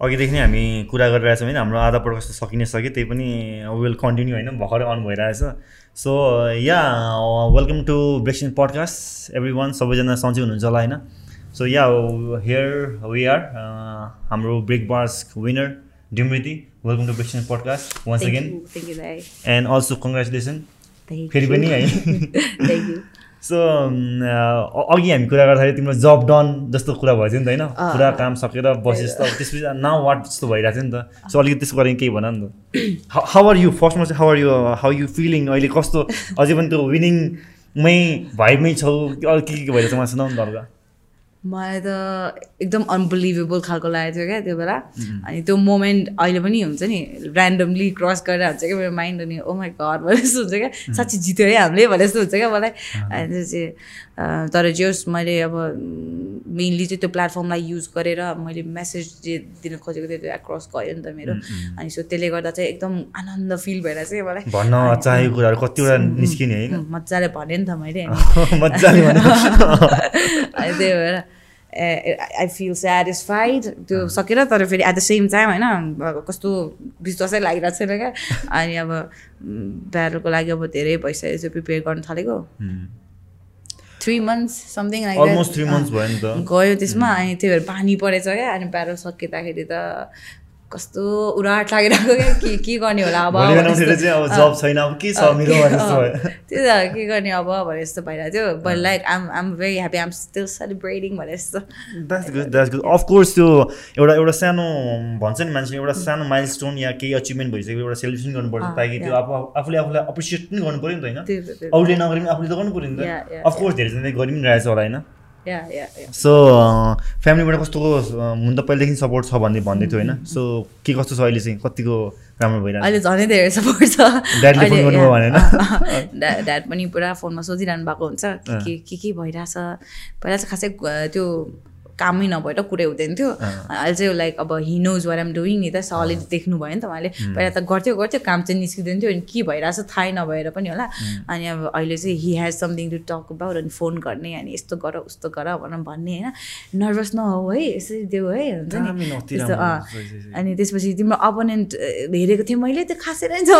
अघिदेखि नै हामी कुरा गरिरहेछौँ होइन। हाम्रो आधा पडकास्ट त सकि नै सक्यो त्यही पनि विल कन्टिन्यू होइन। भर्खरै अन भइरहेछ। So ya welcome to Breakin podcast everyone सबैजना सन्चै हुनुहुन्छ होला होइन। So ya here we are हाम्रो break bars winner Dimriti welcome to Breakin podcast once again and also congratulation फेरि पनि है सो अघि हामी कुरा गर्दाखेरि तिम्रो जब डन जस्तो कुरा भयो थियो नि त होइन? पुरा काम सकेर बसेस् त त्यसपछि नाउ वाट जस्तो भइरहेको थियो नि त। सो अलिकति त्यसको बारेमा केही भन नि त। हाउ आर यु फर्स्टमा चाहिँ how are you how you feeling अहिले कस्तो? अझै पनि त्यो विनिङमै भाइमै छौ। अलिक के के भइरहेको छ मलाई सुनाउनु त मलाई त एकदम अनबिलिभेबल खालको लागेको थियो क्या त्यो बेला। अनि त्यो मोमेन्ट अहिले पनि हुन्छ नि ऱ्यान्डमली क्रस गरेर हुन्छ क्या मेरो माइन्ड अनि ओ माई घर भने जस्तो हुन्छ क्या? साँच्ची जित्यो है हामीले? भने जस्तो हुन्छ क्या मलाई? अनि त्यो चाहिँ तर जे होस् मैले अब मेनली चाहिँ त्यो प्लेटफर्मलाई युज गरेर मैले मेसेज जे दिन खोजेको थिएँ त्यो क्रस गयो नि त मेरो। अनि सो त्यसले गर्दा चाहिँ एकदम आनन्द फिल भएर चाहिँ मलाई। भन्न चाहेको कुराहरू कतिवटा निस्किने मजाले भने नि त मैले मजाले अनि त्यही भएर आई फिल सेटिस्फाइड त्यो सकेर तर फेरि एट द सेम टाइम होइन कस्तो विश्वासै लागिरहेको छैन क्या। अनि अब ब्यारोको लागि अब धेरै पैसा चाहिँ प्रिपेयर गर्न थालेको। थ्री मन्थ्स समथिङ गयो त्यसमा अनि त्यही भएर पानी परेछ क्या अनि ब्यारो सकिँदाखेरि त कस्तो उराट क्या के के गर्ने होला अब जब छैन अब के छ मेरो त्यही त के गर्ने अब भने जस्तो भइरहेको थियो। But like I'm I'm very happy I'm still celebrating भने जस्तो that's good that's good of course त्यो एउटा एउटा सानो भन्छ नि मान्छेले एउटा सानो माइल स्टोन या केही अचिभमेन्ट भइसक्यो एउटा सेलिब्रेसन गर्नुपर्छ ताकि त्यो आफू आफूले आफूलाई एप्रिसिएट पनि गर्नु पऱ्यो नि त होइन? अरूले नगरे पनि आफूले त गर्नु पऱ्यो नि त। अफकोर्स धेरैजनाले गरि पनि रहेछ होला होइन? सो फ्यामिलीबाट कस्तो हुन त पहिलेदेखि सपोर्ट छ भन्ने भन्दै थियो होइन? सो के कस्तो छ अहिले चाहिँ? कतिको राम्रो भइरहेको अहिले झनै धेरै सपोर्ट छ। ड्याड पनि पुरा फोनमा सोधिरहनु भएको हुन्छ। के के के भइरहेछ? पहिला चाहिँ खासै त्यो कामै नभएर कुरै हुँदैन थियो। अहिले चाहिँ लाइक अब he knows where I'm doing नि त सलिड देख्नु भयो नि त उहाँले। पहिला त गर्थ्यो गर्थ्यो काम चाहिँ निस्किँदैन थियो अनि के भइरहेछ थाहै नभएर पनि होला। अनि अब अहिले चाहिँ he has something to talk about अनि फोन गर्ने अनि यस्तो गर उस्तो गर भनेर भन्ने होइन। नर्भस नहो है यसरी देऊ है हुन्छ नि। त्यस्तो अनि त्यसपछि तिम्रो अपोनेन्ट हेरेको थिएँ मैले त्यो खासै नै छ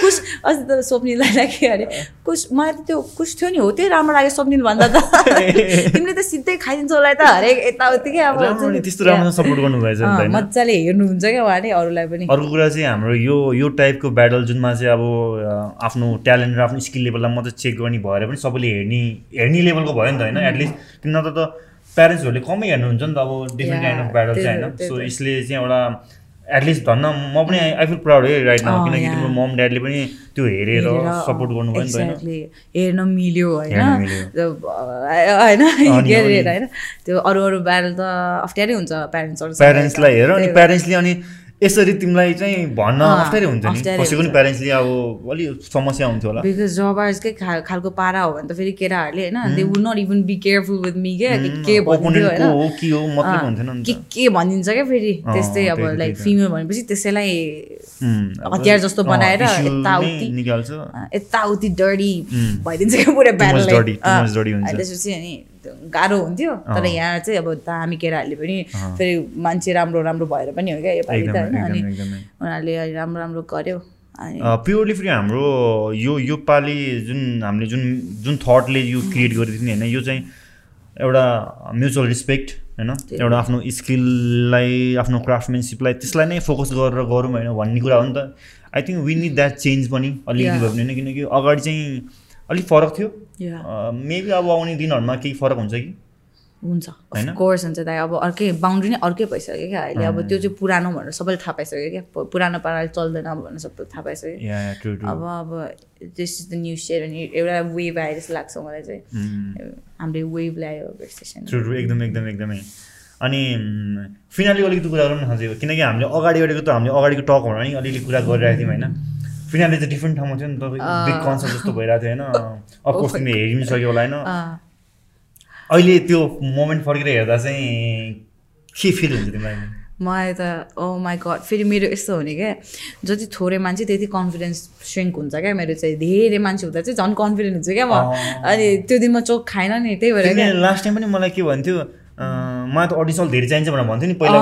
कुस अस्ति त स्वप्निलाई लाग्यो अरे कुस मलाई त त्यो कुस थियो नि हो त्यही राम्रो लाग्यो स्वप्निल भन्दा त। तिमीले त सिधै खाइदिन्छ उसलाई त। हरेक यताउति क्या अब त्यस्तो राम्रो सपोर्ट गर्नुभएछ मजाले हेर्नुहुन्छ क्या उहाँले अरूलाई पनि। अर्को कुरा चाहिँ हाम्रो यो यो टाइपको ब्याटल जुनमा चाहिँ अब आफ्नो ट्यालेन्ट र आफ्नो स्किल लेभललाई मात्रै चेक गर्ने भएर पनि सबैले हेर्ने हेर्ने लेभलको भयो नि त होइन? एटलिस्ट किन त प्यारेन्ट्सहरूले कमै हेर्नुहुन्छ नि त अब डिफ्रेन्ट काइन्ड अफ ब्याटल चाहिँ होइन? सो यसले चाहिँ एउटा एटलिस्ट भन्न म पनि आई फिल प्राउड है राइट नाउ किनकि तिम्रो मम ड्याडले पनि त्यो हेरेर सपोर्ट गर्नुभयो नि त हेर्न मिल्यो होइन। होइन होइन। त्यो अरू अरू ब्यारल त अप्ठ्यारै हुन्छ प्यारेन्ट्सहरू प्यारेन्ट्सलाई हेर अनि प्यारेन्ट्सले अनि यसरी तिमीलाई चाहिँ भन्न अप्ठ्यारै हुन्छ नि। कसैको पनि प्यारेन्ट्सले अब अलिक समस्या हुन्थ्यो होला। बिकज जबार्सकै खालको पारा हो भने त फेरि केटाहरूले होइन they would not even be careful with me क्या के भनिदियो होइन। के के भनिदिन्छ क्या फेरि त्यस्तै अब लाइक फिमेल भनेपछि त्यसैलाई हतियार जस्तो बनाएर यताउति यताउति डडी भइदिन्छ क्या पुरै ब्यारल त्यसपछि अनि गाह्रो हुन्थ्यो तर यहाँ चाहिँ अब हामी केटाहरूले पनि फेरि मान्छे राम्रो राम्रो भएर पनि हो क्या योपालि त। होइन अनि उनीहरूले राम्रो राम्रो गर्यो। प्योरली फेरि हाम्रो यो यो पालि जुन हामीले जुन जुन थटले यो क्रिएट गरेको थियो नि होइन यो चाहिँ एउटा म्युचुअल रिस्पेक्ट होइन एउटा आफ्नो स्किललाई आफ्नो क्राफ्टमेनसिपलाई त्यसलाई नै फोकस गरेर गरौँ होइन भन्ने कुरा हो नि त। I think we need that change पनि अलिकति पनि होइन किनकि अगाडि चाहिँ अलिक फरक थियो। मेबी अब आउने दिनहरूमा केही फरक हुन्छ कि? हुन्छ। कोर्स हुन्छ दाइ। अब अर्कै बााउन्ड्री नै अर्कै भइसक्यो क्या अहिले। अब त्यो चाहिँ पुरानो भनेर सबैले थाहा पाइसक्यो क्या। पुरानो पाराले चल्दैन भनेर सबै थाहा पाइसक्यो। अब अब this is the new share अनि एउटा वेभ आयो जस्तो लाग्छ मलाई चाहिँ। हामीले वेभ ल्यायो एकदम एकदम एकदमै। अनि फिनाली अलिकति कुरा गरौँ न किनकि हामीले अगाडि गरेको त हामीले अगाडिको टकहरू नि अलिअलि कुरा गरिरहेको थियौँ होइन? फिनाले त डिफ्रेन्ट ठाउँमा थियो नि त। बिग कन्सर्ट जस्तो भइरहेको थियो होइन। अफकोर्स तिमीले हेरि पनि सक्यो होला होइन। अहिले त्यो मोमेन्ट फर्केर हेर्दा चाहिँ के फिल हुन्छ तिमीलाई? मलाई त ओ माई गड फेरि मेरो यस्तो हुने क्या जति थोरै मान्छे त्यति कन्फिडेन्स स्ट्रेङ्क हुन्छ क्या मेरो चाहिँ। धेरै मान्छे हुँदा चाहिँ झन् कन्फिडेन्ट हुन्छ क्या म। अनि त्यो दिन म चोक खाएन नि त्यही भएर लास्ट टाइम पनि मलाई के भन्थ्यो मलाई त अडिसन धेरै चाहिन्छ भनेर भन्थ्यो नि पहिला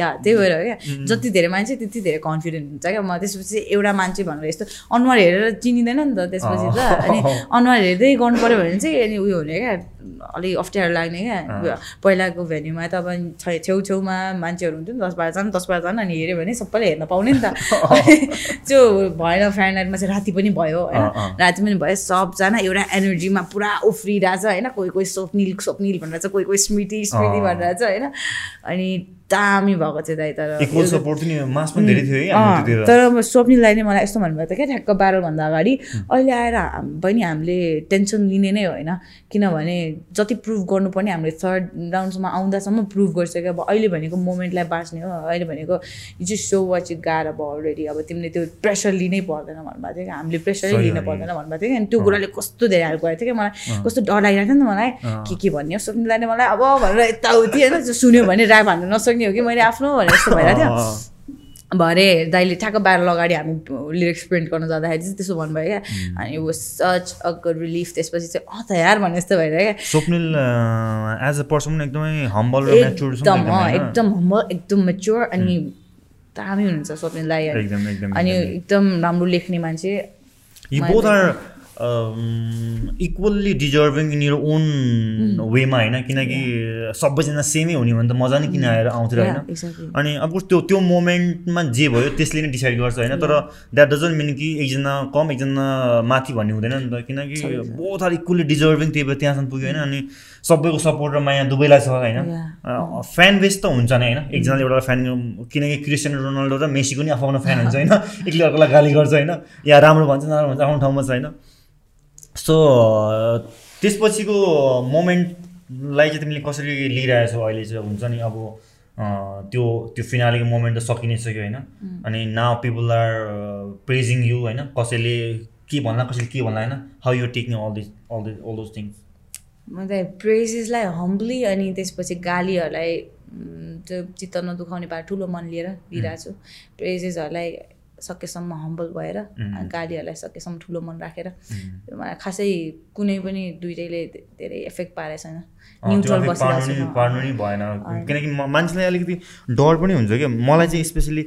या त्यही भएर क्या जति धेरै मान्छे त्यति धेरै कन्फिडेन्ट हुन्छ क्या। म त्यसपछि एउटा मान्छे भनेर यस्तो अनुहार हेरेर चिनिँदैन नि त त्यसपछि त। अनि अनुहार हेर्दै गर्नु पऱ्यो भने चाहिँ अनि उयो हुने क्या। अलिक अप्ठ्यारो लाग्ने क्या। पहिलाको भेन्यूमा त अब छेउछेउमा मान्छेहरू हुन्थ्यो नि दस बाह्रजना दस बाह्रजना अनि हेऱ्यो भने सबैले हेर्न पाउने नि त। त्यो भएन फ्यान लाइटमा चाहिँ राति पनि भयो होइन। राति पनि भयो सबजना एउटा एनर्जीमा पुरा उफ्रिरहेछ होइन। कोही कोही स्वप्निल स्वप्निल भनेर चाहिँ कोही कोही स्मृति स्मृति। भनेर चाहिँ होइन। अनि दामी भएको थियो दाइ तर तर स्वप्निललाई नै मलाई यस्तो भन्नुभएको थियो क्या ठ्याक्क बाह्रभन्दा अगाडि। अहिले आएर बहिनी हामीले टेन्सन लिने नै होइन। किनभने जति प्रुभ गर्नुपर्ने हामीले थर्ड राउन्डसम्म आउँदासम्म प्रुभ गरिसक्यो। अब अहिले भनेको मोमेन्टलाई बाँच्ने हो। अहिले भनेको यु चाहिँ सो वाच गार अब अलरेडी अब तिमीले त्यो प्रेसर लिनै पर्दैन भन्नुभएको थियो क्या। हामीले प्रेसरै लिन। पर्दैन भन्नुभएको थियो कि अनि त्यो कुराले कस्तो धेरै हेल्प गरेको थियो कि मलाई। कस्तो डर लागिरहेको थियो नि त मलाई। के के भन्ने हो स्वप्निललाई नै मलाई अब भनेर यताउति होइन सुन्यो भने ऱ्याप हान्नु नसक्ने हो कि मैले आफ्नो भनेर यस्तो भइरहेको थियो। भरे दाइले ठ्याक्क बाह्र अगाडि हामी लिरिक्स प्रिन्ट गर्न जाँदाखेरि चाहिँ त्यसो भन्नुभयो क्या। अनि was such a good relief त्यसपछि चाहिँ अँ त यार भने जस्तो भइरहेको क्या। स्वप्निल एज अ पर्सन पनि एकदमै हम्बल एकदम एकदम humble, एकदम मेच्योर अनि दामी हुनुहुन्छ स्वप्निल दाई अनि- एकदम। राम्रो लेख्ने मान्छे। यी both are equally deserving in their own वेमा होइन? किनकि सबैजना सेमै हुने भने त मजा नै किन आएर आउँथ्यो होइन. अनि अब त्यो त्यो मोमेन्टमा जे भयो त्यसले नै डिसाइड गर्छ होइन? तर द्याट डजन्ट मिन कि एकजना कम एकजना माथि भन्ने हुँदैन नि त। किनकि बोथ आर इक्वल्ली डिजर्भिङ त्यही भएर त्यहाँसम्म पुग्यो होइन? अनि सबैको सपोर्ट र माया दुवैलाई छ होइन? फ्यान बेस त हुन्छ नै होइन? एकजनाले एउटा फ्यान किनकि क्रिस्टियनो रोनाल्डो र मेसीको नि आफ्नो फ्यान हुन्छ होइन? एकले अर्कोलाई गाली गर्छ होइन? या राम्रो भन्छ नराम्रो भन्छ आफ्नो ठाउँमा छ होइन? सो त्यसपछिको मोमेन्टलाई चाहिँ तिमीले कसरी लिइरहेछौ? अहिले चाहिँ हुन्छ नि अब त्यो त्यो फिनालेको मोमेन्ट त सकि नै सक्यो होइन। अनि now people are praising you होइन। कसैले के भन्ला कसैले के भन्ला होइन। How you taking all this all this all those things. म त प्रेजेसलाई हम्बली अनि त्यसपछि गालीहरूलाई त्यो चित्त नदुखाउने पारा ठुलो मन लिएर लिइरहेको छु प्रेजेसहरूलाई सकेसम्म हम्बल भएर गालीहरूलाई सकेसम्म ठुलो मन राखेर मलाई खासै कुनै पनि दुइटैले धेरै इफेक्ट पारेको छैन। न्युट्रल पार्नु नि भएन। किनकि मान्छेलाई अलिकति डर पनि हुन्छ क्या। मलाई चाहिँ स्पेसली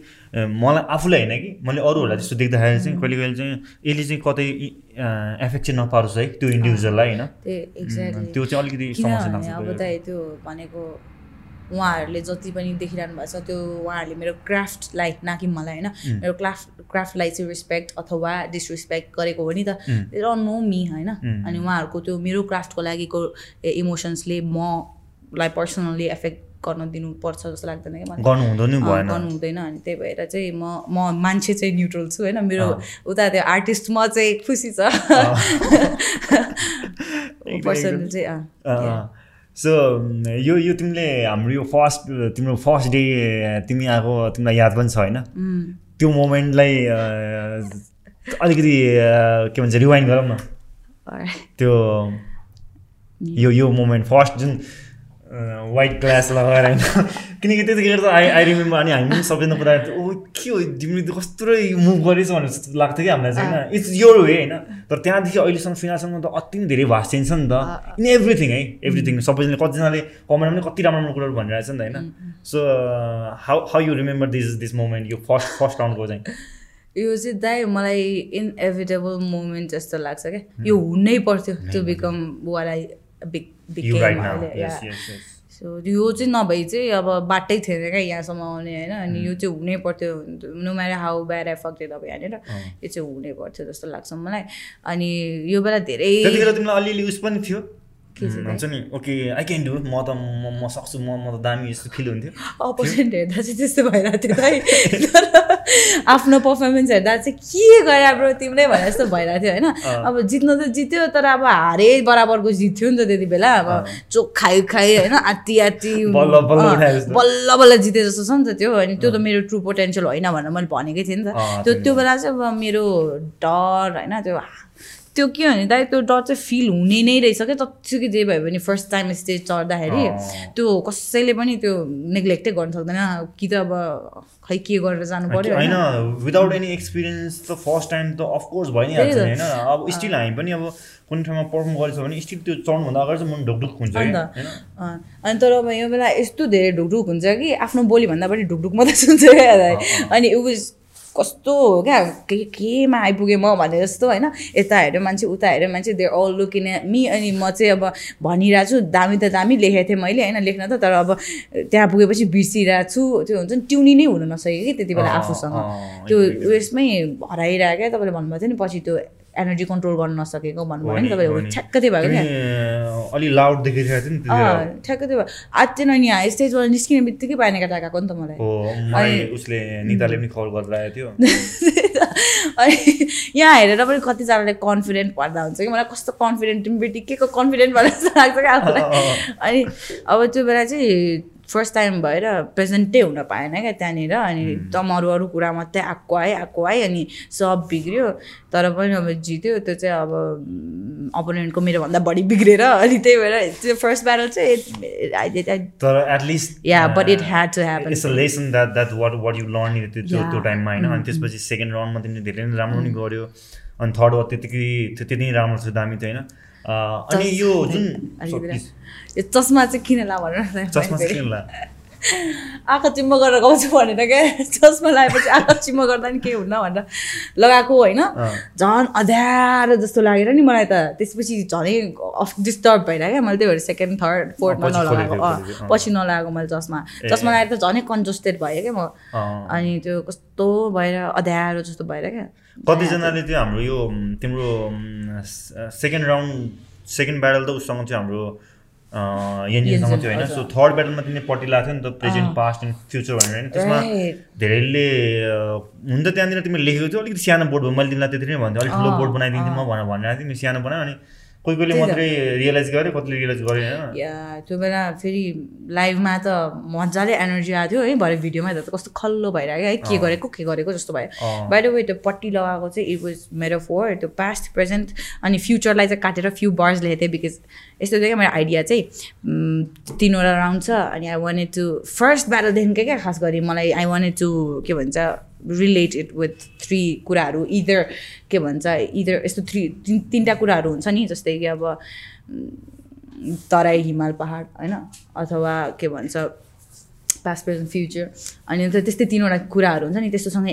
मलाई आफूलाई होइन कि मैले अरूहरूलाई त्यस्तो देख्दाखेरि चाहिँ कहिले कहिले चाहिँ यसले चाहिँ कतै एफेक्ट चाहिँ नपारोस् है त्यो इन्डिभिजुअललाई होइन। त्यो चाहिँ अलिकति समस्या अब त त्यो भनेको उहाँहरूले जति पनि देखिरहनु भएको छ त्यो उहाँहरूले मेरो क्राफ्टलाई न कि मलाई होइन मेरो क्राफ्ट क्राफ्टलाई चाहिँ रेस्पेक्ट अथवा डिसरेस्पेक्ट गरेको हो नि त। नो मी होइन। अनि उहाँहरूको त्यो मेरो क्राफ्टको लागिको इमोसन्सले मलाई पर्सनल्ली एफेक्ट गर्न दिनुपर्छ जस्तो लाग्दैन मलाई। गर्नु हुँदैन अनि त्यही भएर चाहिँ म म मान्छे चाहिँ न्युट्रल छु होइन। मेरो उता त्यो आर्टिस्ट म चाहिँ खुसी छ। पर्सन चाहिँ सो यो यो तिमीले हाम्रो यो फर्स्ट तिम्रो फर्स्ट डे तिमी आएको तिमीलाई याद पनि छ होइन? त्यो मोमेन्टलाई अलिकति के भन्छ रिवाइन्ड गरौँ न. त्यो यो यो मोमेन्ट फर्स्ट जुन वाइट ग्लास लगाएर होइन। किनकि त्यतिखेर त आई आई रिमेम्बर अनि हामी पनि सबैजना कुरा ओ के हो? तिमीले त कस्तो मुभ गरेछ भनेर जस्तो लाग्थ्यो कि हामीलाई चाहिँ होइन। इट्स योर वे होइन। तर त्यहाँदेखि अहिलेसम्म फिनालसम्म त अति नै धेरै भास्ट चेन्ज छ नि त। इन एभ्रिथिङ है। एभ्रिथिङ सबैजनाले कतिजनाले कमेन्टमा पनि कति राम्रो राम्रो कुराहरू भनिरहेछ नि त होइन। So how how you remember this this moment यो फर्स्ट फर्स्ट राउन्डको चाहिँ यो चाहिँ दाइ मलाई इनएभिटेबल मोमेन्ट जस्तो लाग्छ क्या। यो हुनै पर्थ्यो त्यो become what I big so यो। चाहिँ नभई चाहिँ अब बाटै थिएन क्या यहाँसम्म आउने होइन। अनि यो चाहिँ हुनै पर्थ्यो। No matter how bad affected अब यहाँनिर यो चाहिँ हुनै पर्थ्यो जस्तो लाग्छ मलाई। अनि यो बेला धेरै तिमीलाई अलिअलि उस पनि थियो। हुन्छ नि। ओके आई क्यान डु म त म सक्छु। म म त दामी यस्तो फिल हुन्थ्यो। अपोजिट हेर्दा चाहिँ त्यस्तो भइरहेको थियो त तर आफ्नो पर्फर्मेन्स हेर्दा चाहिँ के गरे ब्रो तिमीले भने जस्तो भइरहेको थियो होइन? अब जित्न त जित्यो तर अब हारे बराबरको जित्थ्यो नि त त्यति बेला अब चोक खाइ खाइ होइन? आत्ती आत्ती बल्ल बल्ल जिते जस्तो छ नि त त्यो अनि त्यो त मेरो ट्रु पोटेन्सियल होइन भनेर मैले भनेकै थिएँ नि त। त्यो त्यो बेला चाहिँ अब मेरो डर होइन? त्यो त्यो के भने दाइ त्यो डर चाहिँ फिल हुने नै रहेछ क्या जतिसुकै जे भयो भने फर्स्ट टाइम स्टेज चढ्दाखेरि त्यो कसैले पनि त्यो नेग्लेक्टै गर्न सक्दैन। कि त अब खै के गरेर जानु पऱ्यो होइन विदाउट एनी एक्सपिरियन्स त फर्स्ट टाइम त अफकोर्स भइ नै हाल्छ होइन। अब स्टिल हामी पनि अब कुनै ठाउँमा पर्फर्म गरेछ भने स्टिल त्यो चढ्नुभन्दा अगाडि चाहिँ मन ढुकढुक हुन्छ अन्त अनि तर अब यो बेला यस्तो धेरै ढुकढुक हुन्छ कि आफ्नो बोलीभन्दा पनि ढुकढुक मात्रै सुन्छ क्या अनि इट कस्तो हो क्या के केमा आइपुगेँ म भने जस्तो होइन यता हेऱ्यो मान्छे उता हेऱ्यो मान्छे दे अल लुकिन मी अनि म चाहिँ अब भनिरहेको छु दामी त दामी लेखेको थिएँ मैले होइन लेख्न त तर अब त्यहाँ पुगेपछि बिर्सिरहेको छु त्यो हुन्छ नि ट्युनी नै हुनु नसक्यो कि त्यति बेला आफूसँग त्यो उयसमै हराइरहेको क्या तपाईँले भन्नुभएको थियो नि पछि त्यो एनर्जी कन्ट्रोल गर्न नसकेको भन्नुभयो नि तपाईँले। ठ्याक्क त्यो नि ठ्याक्क त्यो भयो आज चाहिँ अनि यहाँ स्टेजबाट निस्किने बित्तिकै पानी काटा गएको नि त मलाई। उसले निताले पनि खबर गरिरहेको थियो। अनि यहाँ हेरेर पनि कतिजनाले कन्फिडेन्ट भन्दा हुन्छ कि। मलाई कस्तो कन्फिडेन्ट बित्तिकैको कन्फिडेन्ट भनेर जस्तो लाग्छ क्या आफूलाई। अनि अब त्यो बेला चाहिँ फर्स्ट टाइम भएर प्रेजेन्टै हुन पाएन क्या त्यहाँनिर अनि एकदम अरू अरू कुरा मात्रै आएको आएँ आएको आएँ अनि सब बिग्रियो। तर पनि अब जित्यो त्यो चाहिँ अब अपोनेन्टको मेरोभन्दा बढी बिग्रेर अनि त्यही भएर त्यो फर्स्ट ब्याटल चाहिँ तर at least ya but it had to happen it's a lesson that that what what you learn त्यो त्यो टाइममा होइन। अनि त्यसपछि सेकेन्ड राउन्डमा तिमीले धेरै नै राम्रो पनि गऱ्यो। अनि थर्ड वार त्यतिकै त्यति नै राम्रो छ दामी थियो होइन। अनि यो जुन चस्मा चाहिँ किन ला भनेर चस्मा चाहिँ किन ला आँखा गरेर गाउँछु भनेर क्या चस्मा लगाएपछि आँखा चिम्म गर्दा नि केही हुन्न भनेर लगाएको होइन। झन् अध्यारो जस्तो लागेर नि मलाई त। त्यसपछि झनै अफ डिस्टर्ब भइरहेको क्या मैले त्यही भएर सेकेन्ड थर्ड फोर्थमा नलगाएको। पछि नलगाएको मैले चस्मा। चस्मा लगाएर त झनै कन्जस्टेड भएँ क्या म। अनि त्यो कस्तो भएर अध्यारो जस्तो भएर क्या। कतिजनाले त्यो हाम्रो यो तिम्रो सेकेन्ड राउन्ड सेकेन्ड ब्याटल त उसँग थियो हाम्रो एनजिनसँग थियो होइन। सो थर्ड ब्याटलमा तिमीले पट्टि लाग्थ्यो नि त प्रेजेन्ट पास्ट एन्ड फ्युचर भनेर होइन। त्यसमा धेरैले हुन त त्यहाँनिर तिमीले लेखेको थियो अलिकति सानो बोर्ड भयो मैले तिमीलाई त्यति नै भन्थेँ अलिक ठुलो बोर्ड बनाइदिन्थेँ म भनेर भनेर तिमीले सानो बनायो अनि कोही कोहीले मात्रै रियलाइज गर्यो कतिले रियलाइज गर्यो होइन या त्यो बेला फेरि लाइभमा त मजाले एनर्जी आएको थियो है भरे भिडियोमा हेर्दा त कस्तो खल्लो भइरहेको है के गरेको के गरेको जस्तो भयो। बाहिर वे त्यो पट्टी लगाएको चाहिँ इट वाज मेरो फोर त्यो पास्ट प्रेजेन्ट अनि फ्युचरलाई चाहिँ काटेर फ्यु बर्स लेखेको थिएँ बिकज यस्तो थियो क्या मेरो आइडिया चाहिँ तिनवटा राउन्ड छ अनि आई वान्टेड टु फर्स्ट ब्याटलदेखिकै क्या खास गरी मलाई आई वान्टेड टु के भन्छ रिलेटेड विथ थ्री कुराहरू इदर के भन्छ इदर यस्तो थ्री तिन तिनवटा कुराहरू हुन्छ नि जस्तै कि अब तराई हिमाल पहाड होइन? अथवा के भन्छ पास्ट प्रेजेन्ट फ्युचर अनि त त्यस्तै तिनवटा कुराहरू हुन्छ नि त्यस्तोसँग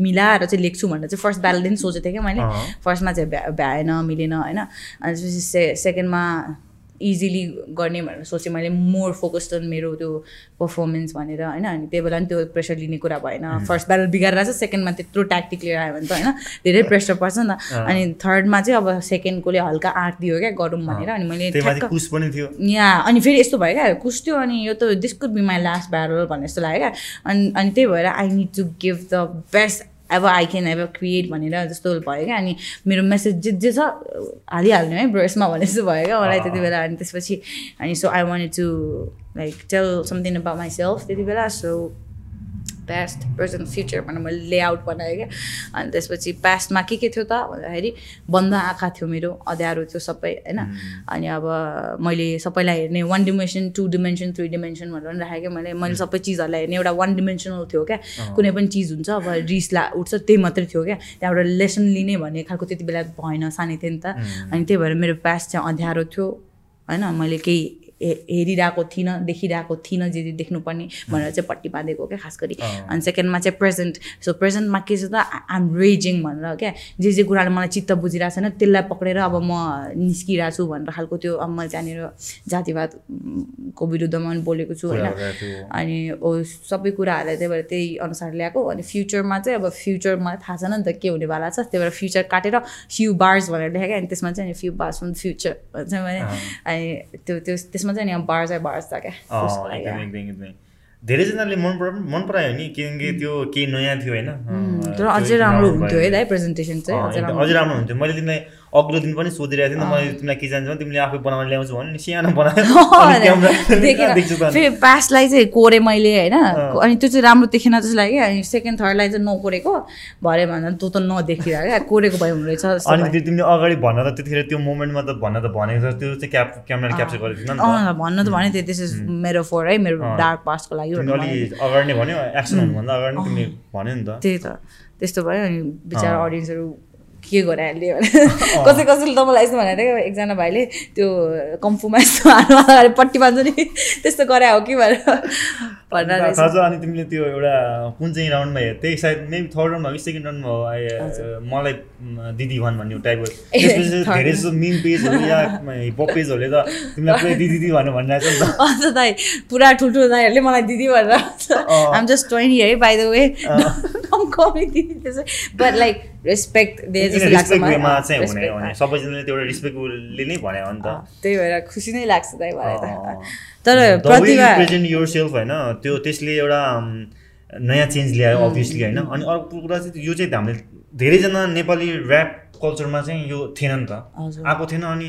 मिलाएर चाहिँ लेख्छु भनेर चाहिँ फर्स्ट ब्यालदेखि सोचेको थिएँ क्या मैले। फर्स्टमा चाहिँ भ्या भ्याएन मिलेन होइन। अनि त्यसपछि से सेकेन्डमा इजिली गर्ने भनेर सोचेँ मैले मोर फोकस्ड अन मेरो त्यो पर्फर्मेन्स भनेर होइन? अनि त्यही बेला पनि त्यो प्रेसर लिने कुरा भएन। फर्स्ट ब्यारल बिगारेर चाहिँ सेकेन्डमा त्यत्रो ट्याक्टिक लिएर आयो भने त होइन? धेरै प्रेसर पर्छ नि त। अनि थर्डमा चाहिँ अब सेकेन्डकोले हल्का आँट दियो क्या गरौँ भनेर। अनि मैले यहाँ अनि फेरि यस्तो भयो क्या कुस थियो? अनि यो त this could be my last barrel भन्ने जस्तो लाग्यो क्या। अनि अनि त्यही भएर I need to give the best अब आई क्यान एभर क्रिएट भनेर जस्तो भयो क्या। अनि मेरो मेसेज जे जे छ हालिहाल्नु है ब्रेसमा भने जस्तो भयो क्या। मलाई त्यति बेला अनि त्यसपछि अनि so I wanted to like tell something about myself त्यति बेला। सो पास्ट प्रेजेन्ट फ्युचर भनेर मैले लेआउट बनाएँ क्या। अनि त्यसपछि पास्टमा के के थियो त? भन्दाखेरि बन्द आँखा थियो मेरो अँध्यारो थियो सबै होइन। अनि अब मैले सबैलाई हेर्ने one dimension two dimension three dimension भनेर पनि राखेँ क्या। मैले मैले सबै चिजहरूलाई हेर्ने एउटा वान डिमेन्सनल थियो क्या। कुनै पनि चिज हुन्छ अब रिस ला उठ्छ त्यही मात्रै थियो क्या। त्यहाँबाट लेसन लिने भन्ने खालको त्यति बेला भएन सानै थिएँ नि त अनि त्यही भएर मेरो पास्ट चाहिँ अँध्यारो थियो होइन। मैले केही हेरिरहेको थिइनँ देखिरहेको थिइनँ जे जे देख्नुपर्ने भनेर चाहिँ पट्टि बाँधेको क्या खास गरी। अनि सेकेन्डमा चाहिँ प्रेजेन्ट। सो प्रेजेन्टमा के छ त? आइएम रेजिङ भनेर क्या? जे जे कुराले मलाई चित्त बुझिरहेको छैन त्यसलाई पक्रेर अब म निस्किरहेको छु भनेर खालको त्यो अब मैले त्यहाँनिर जातिवादको विरुद्धमा पनि बोलेको छु होइन? अनि सबै कुराहरूलाई त्यही भएर त्यही अनुसार ल्याएको। अनि फ्युचरमा चाहिँ अब फ्युचर मलाई थाहा छैन नि त के हुनेवाला छ। त्यही भएर फ्युचर काटेर फ्यु बार्स भनेर लेखेँ अनि त्यसमा चाहिँ फ्यु बार्स फ्युचर भन्छ भने। अनि त्यो त्यो त्यसमा चाहिँ नि अब बार्स बार्स छ क्या धेरैजनाले मन परा मन परायो नि किनकि त्यो केही नयाँ थियो होइन। तर अझै राम्रो हुन्थ्यो है दाइ प्रेजेन्टेसन चाहिँ अझै राम्रो हुन्थ्यो। मैले तिमीलाई अघिल्लो दिन पनि सोधिरहेको थिएँ मैले तिमीलाई के जान्छ तिमीले आफै बनाएर ल्याउँछु भने नि। सानो बनायो। फेरि पासलाई चाहिँ कोरेँ मैले होइन? अनि त्यो चाहिँ राम्रो देखेन जस्तो लाग्यो अनि सेकेन्ड थर्डलाई चाहिँ नकोरेको। भरे भन्दा तँ त नदेखिरहेको क्या। कोरेको भए हुने रहेछ अनि तिमीले अगाडि भन्न त त्यतिखेर त्यो मोमेन्टमा त भन्न त भनेको छ। त्यो चाहिँ क्याप क्यामेरा क्याप्चर गरेको थिएन नि भन्न त भने थियो दिस इज मेरो फोर है मेरो डार्क पास्टको लागि अगाडि नै भन्यो। एक्सन हुनुभन्दा अगाडि नै तिमीले भन्यो नि त। त्यही त। त्यस्तो भयो अनि बिचरा अडियन्सहरू के गराइहाल्यो भने कसै कसैले त मलाई यस्तो भनेको थियो एकजना भाइले त्यो कम्फुमा यस्तो हाल्नु पट्टी बाँध्छ नि। त्यस्तो गरे हो कि भनेर भनेर अनि तिमीले त्यो एउटा कुन चाहिँ राउन्डमा हेर त्यही सायद मेबी थर्ड राउन्डमा कि सेकेन्ड राउन्डमा मलाई दिदी भन् भन्ने टाइपको धेरै जस्तो मिम पेजहरू या हिपहप पेजहरूले त तिमीलाई पुरै दिदी दिदी भनेर भनिरहेको छ अन्त दाइ पुरा ठुल्ठुलो दाइहरूले मलाई दिदी भनेर आम जस्ट ट्वेन्टी है बाई द वे दिदी त्यसै। बट लाइक रेस्पेक्ट दिए जस्तो लाग्छ सबैजनाले त्यो एउटा रिस्पेक्टले नै भन्यो नि त त्यही भएर खुसी नै लाग्छ दाइ मलाई त। तर प्रतिभा प्रेजेन्ट युर सेल्फ होइन त्यो त्यसले एउटा नयाँ चेन्ज ल्यायो अभियसली होइन। अनि अर्को कुरा चाहिँ यो चाहिँ हामीले धेरैजना नेपाली ऱ्याप कल्चरमा चाहिँ यो थिएन नि त। आएको थिएन अनि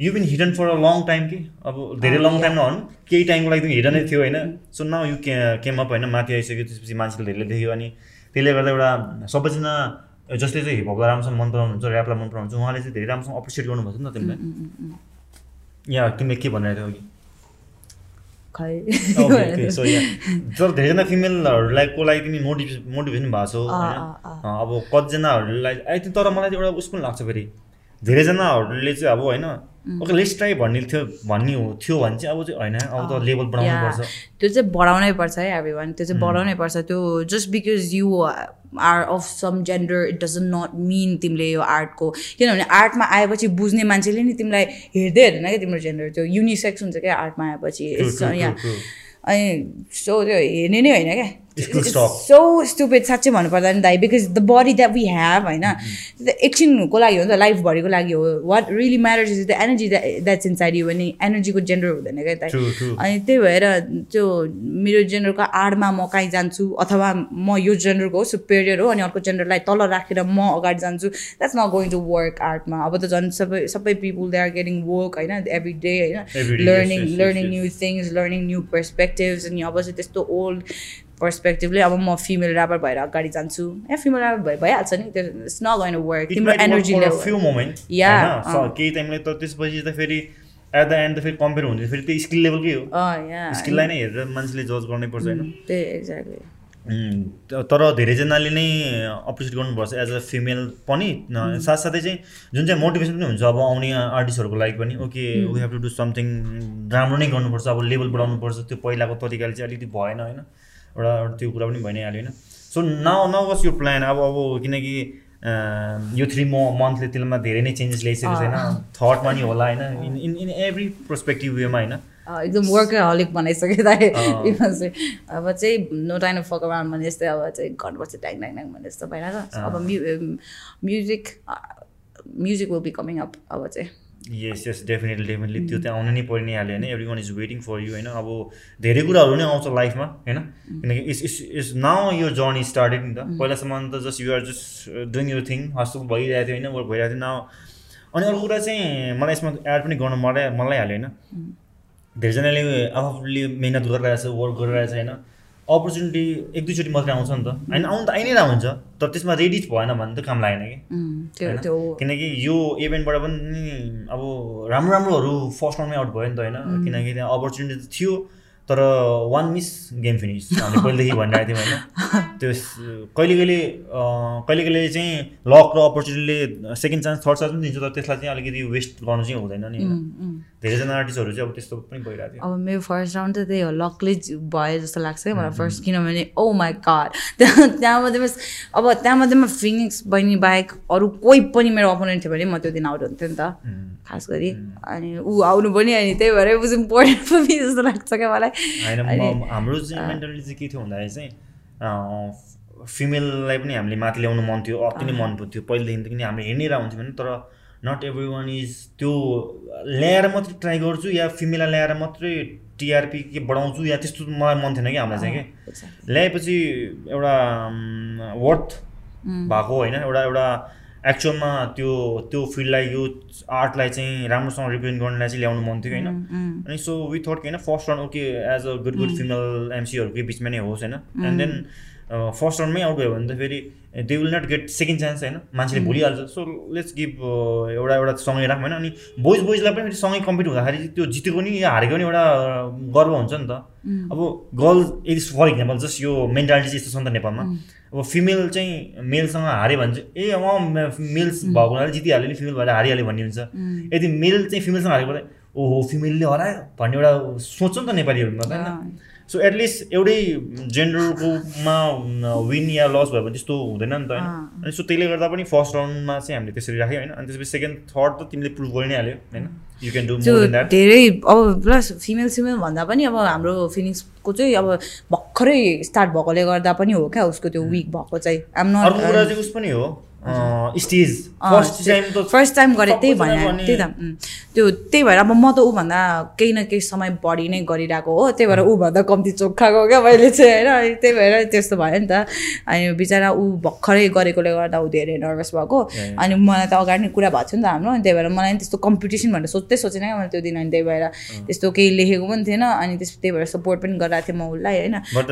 you been hidden for a long time कि? अब धेरै लङ टाइम नभनौँ केही टाइमको लागि हिडनै थियो होइन। सो नाउ यु के केम अप होइन माथि आइसक्यो त्यसपछि मान्छेले धेरैले देख्यो अनि त्यसले गर्दा एउटा सबैजना जसले चाहिँ हिपहपलाई राम्रोसँग मन पराउनुहुन्छ ऱ्यापलाई मन पराउनुहुन्छ उहाँले चाहिँ धेरै राम्रोसँग अप्रिसिएट गर्नुभएको नि त तिमीलाई? या तिमीले के भनिरहेको थियो अघि? तर धेरैजना फिमेलहरूलाई को लागि तिमी मोटिभे मोटिभेसन भएको छौ होइन? अब कतिजनाहरूलाई आई थिङ्क तर मलाई एउटा उस पनि लाग्छ फेरि। धेरैजनाहरूले चाहिँ अब होइन ओके लेट्स ट्राई भन्ने थियो भन्ने हो थियो भने चाहिँ अब चाहिँ होइन अब त लेभल बढाउनु पर्छ। त्यो चाहिँ बढाउनै पर्छ है एभ्री वान त्यो चाहिँ बढाउनै पर्छ। त्यो just because you are of some gender it doesn't not mean तिमीले यो आर्टको किनभने आर्टमा आएपछि बुझ्ने मान्छेले नि तिमीलाई हेर्दै हेर्दैन क्या तिम्रो जेन्डर त्यो युनिसेक्स हुन्छ क्या आर्टमा आएपछि। यहाँ अनि सो त्यो हेर्ने नै होइन क्या। सो स्टुपेड साँच्चै भन्नुपर्दा नि दाइ because the body that we have होइन एकछिनको लागि हो नि त लाइफभरिको लागि हो। What really matters is the energy that's inside you भने एनर्जीको जेन्डर हुँदैन क्या दाइ। अनि त्यही भएर त्यो मेरो जेन्डरको आडमा म कहीँ जान्छु अथवा म यो जेन्डरको सुपेरियर हो अनि अर्को जेन्डरलाई तल राखेर म अगाडि जान्छु। That's not going to work आर्टमा। अब त झन् सबै सबै people they are getting work होइन एभ्री डे होइन। Learning learning new things learning new perspectives अनि अब चाहिँ त्यस्तो ओल्ड पर्सपेक्टिभले अब म फिमेल ऱ्यापर भएर अगाडि जान्छु। ए फिमेल ऱ्यापर भए भइहाल्छ नि त्यो इट्स नट गोइन वर्क तिम्रो एनर्जी मोमेन्ट या केही टाइमले त त्यसपछि त फेरि एट द एन्ड त फेरि कम्पेयर हुन्छ फेरि त्यो स्किल लेभलकै हो। स्किललाई नै हेरेर मान्छेले जज गर्नै पर्छ होइन? त्यही एक्ज्याक्टली तर धेरैजनाले नै अप्रिसिएट गर्नुपर्छ एज अ फिमेल पनि साथसाथै चाहिँ जुन चाहिँ मोटिभेसन पनि हुन्छ अब आउने आर्टिस्टहरूको लागि पनि okay we have to do something राम्रो नै गर्नुपर्छ अब लेभल बढाउनुपर्छ त्यो पहिलाको तरिकाले चाहिँ अलिकति भएन होइन? एउटा त्यो कुरा पनि भइ नै हाल्यो होइन। सो नाउ नाउ वाज यो प्लान अब अब किनकि यो थ्री म मन्थले त्यसमा धेरै नै चेन्जेस ल्याइसकेको छैन। थटमा नि होला होइन। In in in every perspective वेमा होइन। एकदम वर्कै हलिक बनाइसक्यो त अब चाहिँ नो टाइम फक अराउन्ड भने जस्तै अब चाहिँ गर्नुपर्छ ट्याङ ट्याङ ट्याङ भने जस्तो भइरहेको अब music music will be coming up अब चाहिँ। यस यस डेफिनेटली डेफिनेटली त्यो चाहिँ आउनु नै परि नै हाल्यो होइन। Every one is waiting for you होइन। अब धेरै कुराहरू नै आउँछ लाइफमा होइन? किनकि इस इस इस नाउ यो जर्नी स्टार्टेड नि त। पहिलासम्म त जस्ट युआर जस्ट डुइङ यो थिङ हस्तो भइरहेको थियो होइन वर्क भइरहेको थियो। नाउ अनि अर्को कुरा चाहिँ मलाई यसमा एड पनि गर्नु मलाई मलाई हाल्यो होइन। धेरैजनाले आफूले मिहिनेत गरिरहेछ वर्क गरिरहेछ होइन। अपर्च्युनिटी एक दुईचोटि मात्रै आउँछ नि त। होइन आउनु त आइ नै हुन्छ तर त्यसमा रेडी भएन भने त काम लागेन कि। किनकि यो इभेन्टबाट पनि अब राम्रो राम्रोहरू फर्स्ट राउन्डमै आउट भयो नि त होइन। किनकि त्यहाँ अपर्च्युनिटी त थियो। तर वान मिस गेम फिनिस हामीले पहिलेदेखि भनिरहेको थियौँ होइन। त्यो कहिले कहिले कहिले कहिले चाहिँ लक र अपर्च्युनिटीले सेकेन्ड चान्स थर्ड चान्स पनि दिन्छ तर त्यसलाई चाहिँ अलिकति वेस्ट गर्नु चाहिँ हुँदैन नि धेरैजना आर्टिस्टहरू चाहिँ अब त्यस्तो पनि भइरहेको थियो। अब मेरो फर्स्ट राउन्ड त त्यही हो लकले भयो जस्तो लाग्छ मलाई फर्स्ट किनभने ओ माई कार्ड त्यहाँ त्यहाँ मात्रै अब त्यहाँ मात्रै फिनिक्स बहिनी बाहेक अरू कोही पनि मेरो अपोनेन्ट थियो भने म त्यो दिन आउट हुन्थ्यो नि त। खास गरी। अनि ऊ आउनु पनि अनि त्यही भएर इज इम्पोर्टेन्ट पनि जस्तो लाग्छ क्या मलाई। हाम्रो चाहिँ मेन्टालिटी चाहिँ के थियो भन्दाखेरि चाहिँ फिमेललाई पनि हामीले माथि ल्याउनु मन थियो अति नै मन थियो पहिलेदेखि पनि हामीले हेर्नै हुन्थ्यो भने तर नट एभ्री वान इज त्यो ल्याएर मात्रै ट्राई गर्छु या फिमेललाई ल्याएर मात्रै टिआरपी के बढाउँछु या त्यस्तो मलाई मन थिएन कि हामीलाई चाहिँ कि ल्याएपछि एउटा वर्थ भएको होइन एउटा एउटा एक्चुअलमा त्यो त्यो फिल्डलाई यो आर्टलाई चाहिँ राम्रोसँग रिप्रेजेन्ट गर्नलाई चाहिँ ल्याउनु मन थियो होइन। अनि सो वी थट होइन first round okay as a good good female एमसीहरूकै बिचमा नै होस् होइन। एन्ड देन फर्स्ट राउन्डमै आउट भयो भने त फेरि they will not get second chance होइन? मान्छेले भुलिहाल्छ। सो लेट्स गिभ एउटा एउटा सँगै राख होइन अनि बोइज बोइजलाई पनि फेरि सँगै कम्पिट हुँदाखेरि त्यो जितेको नि या हारेको नि एउटा गर्व हुन्छ नि त। अब गर्ल यदि फर इक्जाम्पल जस्ट यो मेन्टालिटी चाहिँ यस्तो छ नि त नेपालमा। अब फिमेल चाहिँ मेलसँग हाऱ्यो भने चाहिँ ए अँ मेल्स भएको हुनाले जितिहाल्यो नि फिमेल भएर हारिहाल्यो भन्ने हुन्छ। यदि मेल चाहिँ फिमेलसँग हारेको ओहो फिमेलले हरायो भन्ने एउटा सोच्छ नि त नेपालीहरूमा त होइन? सो एटलिस्ट एउटै जेन्डरकोमा विन या लस भयो भने त्यस्तो हुँदैन नि त होइन? अनि सो त्यसले गर्दा पनि फर्स्ट राउन्डमा चाहिँ हामीले त्यसरी राख्यो होइन? अनि त्यसपछि सेकेन्ड थर्ड त तिमीले प्रुभ गरि नै हाल्यो होइन? यु क्यान डु धेरै अब प्लस फिमेल फिमेल भन्दा पनि अब हाम्रो फिलिङ्सको चाहिँ अब भर्खरै स्टार्ट भएकोले गर्दा पनि हो क्या उसको त्यो विक भएको चाहिँ। अर्को कुरा चाहिँ उस पनि हो। स्टेज फर्स्ट टाइम त फर्स्ट टाइम गरेँ त्यही भनेर त्यही त त्यो त्यही भएर अब म त ऊभन्दा केही न केही समय बढी नै गरिरहेको हो। त्यही भएर ऊभन्दा कम्ती चोखाएको क्या मैले चाहिँ होइन? त्यही भएर त्यस्तो भयो नि त। अनि बिचरा ऊ भर्खरै गरेकोले गर्दा ऊ धेरै नर्भस भएको। अनि मलाई त अगाडि नै कुरा भएको थियो नि त हाम्रो। अनि त्यही भएर मलाई त्यस्तो कम्पिटिसन भनेर सोच्दै सोचेन क्या मैले त्यो दिन। अनि त्यही भएर त्यस्तो केही लेखेको पनि थिएन। अनि त्यस त्यही भएर सपोर्ट पनि गरिरहेको थिएँ म उसलाई होइन? बट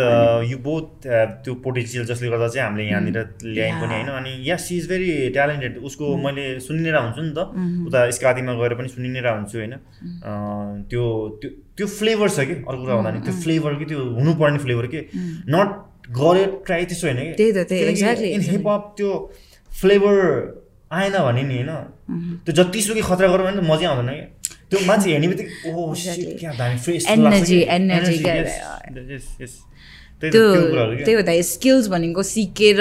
यु बोथ त्यो पोटेन्सियल जसले गर्दा चाहिँ हामीले यहाँनिर ल्यायौँ पनि होइन? अनि yeah she is very talented. उसको मैले सुनिनेर हुन्छु नि त। उता स्कादीमा गएर पनि सुनिनेर हुन्छु होइन। त्यो त्यो त्यो फ्लेभर छ कि? अर्को कुरा भन्दा नि त्यो फ्लेभर कि त्यो हुनुपर्ने फ्लेभर कि? नट गरे ट्राई त्यसो होइन कि? इन हिपहप त्यो फ्लेभर आएन भने नि होइन। त्यो जतिसुकै खतरा गरौँ भने त मजै आउँदैन कि? त्यो मान्छे हेर्ने बित्तिकै फ्रेस त्यो त्यही भएर स्किल्स भनेको सिकेर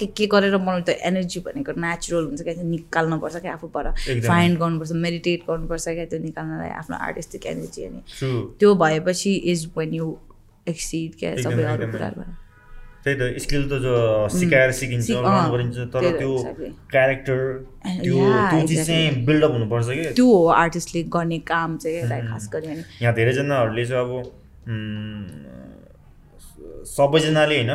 के के गरेर बनाउनु त एनर्जी भनेको नेचुरल हुन्छ क्या निकाल्नुपर्छ क्या आफूबाट। फाइन्ड गर्नुपर्छ मेडिटेट गर्नुपर्छ क्या त्यो निकाल्नलाई आफ्नो आर्टिस्टिक एनर्जी अनि। त्यो भएपछि इज वेन यु एक्सिड क्या सबै अरू कुराबाट त्यही त स्किल त जो सिकाएर सिकिन्छ गरिन्छ तर त्यो क्यारेक्टर त्यो त्यो चिज चाहिँ बिल्डअप हुनुपर्छ कि त्यो हो आर्टिस्टले गर्ने काम चाहिँ खास गरी यहाँ धेरैजनाहरूले चाहिँ अब सबैजनाले होइन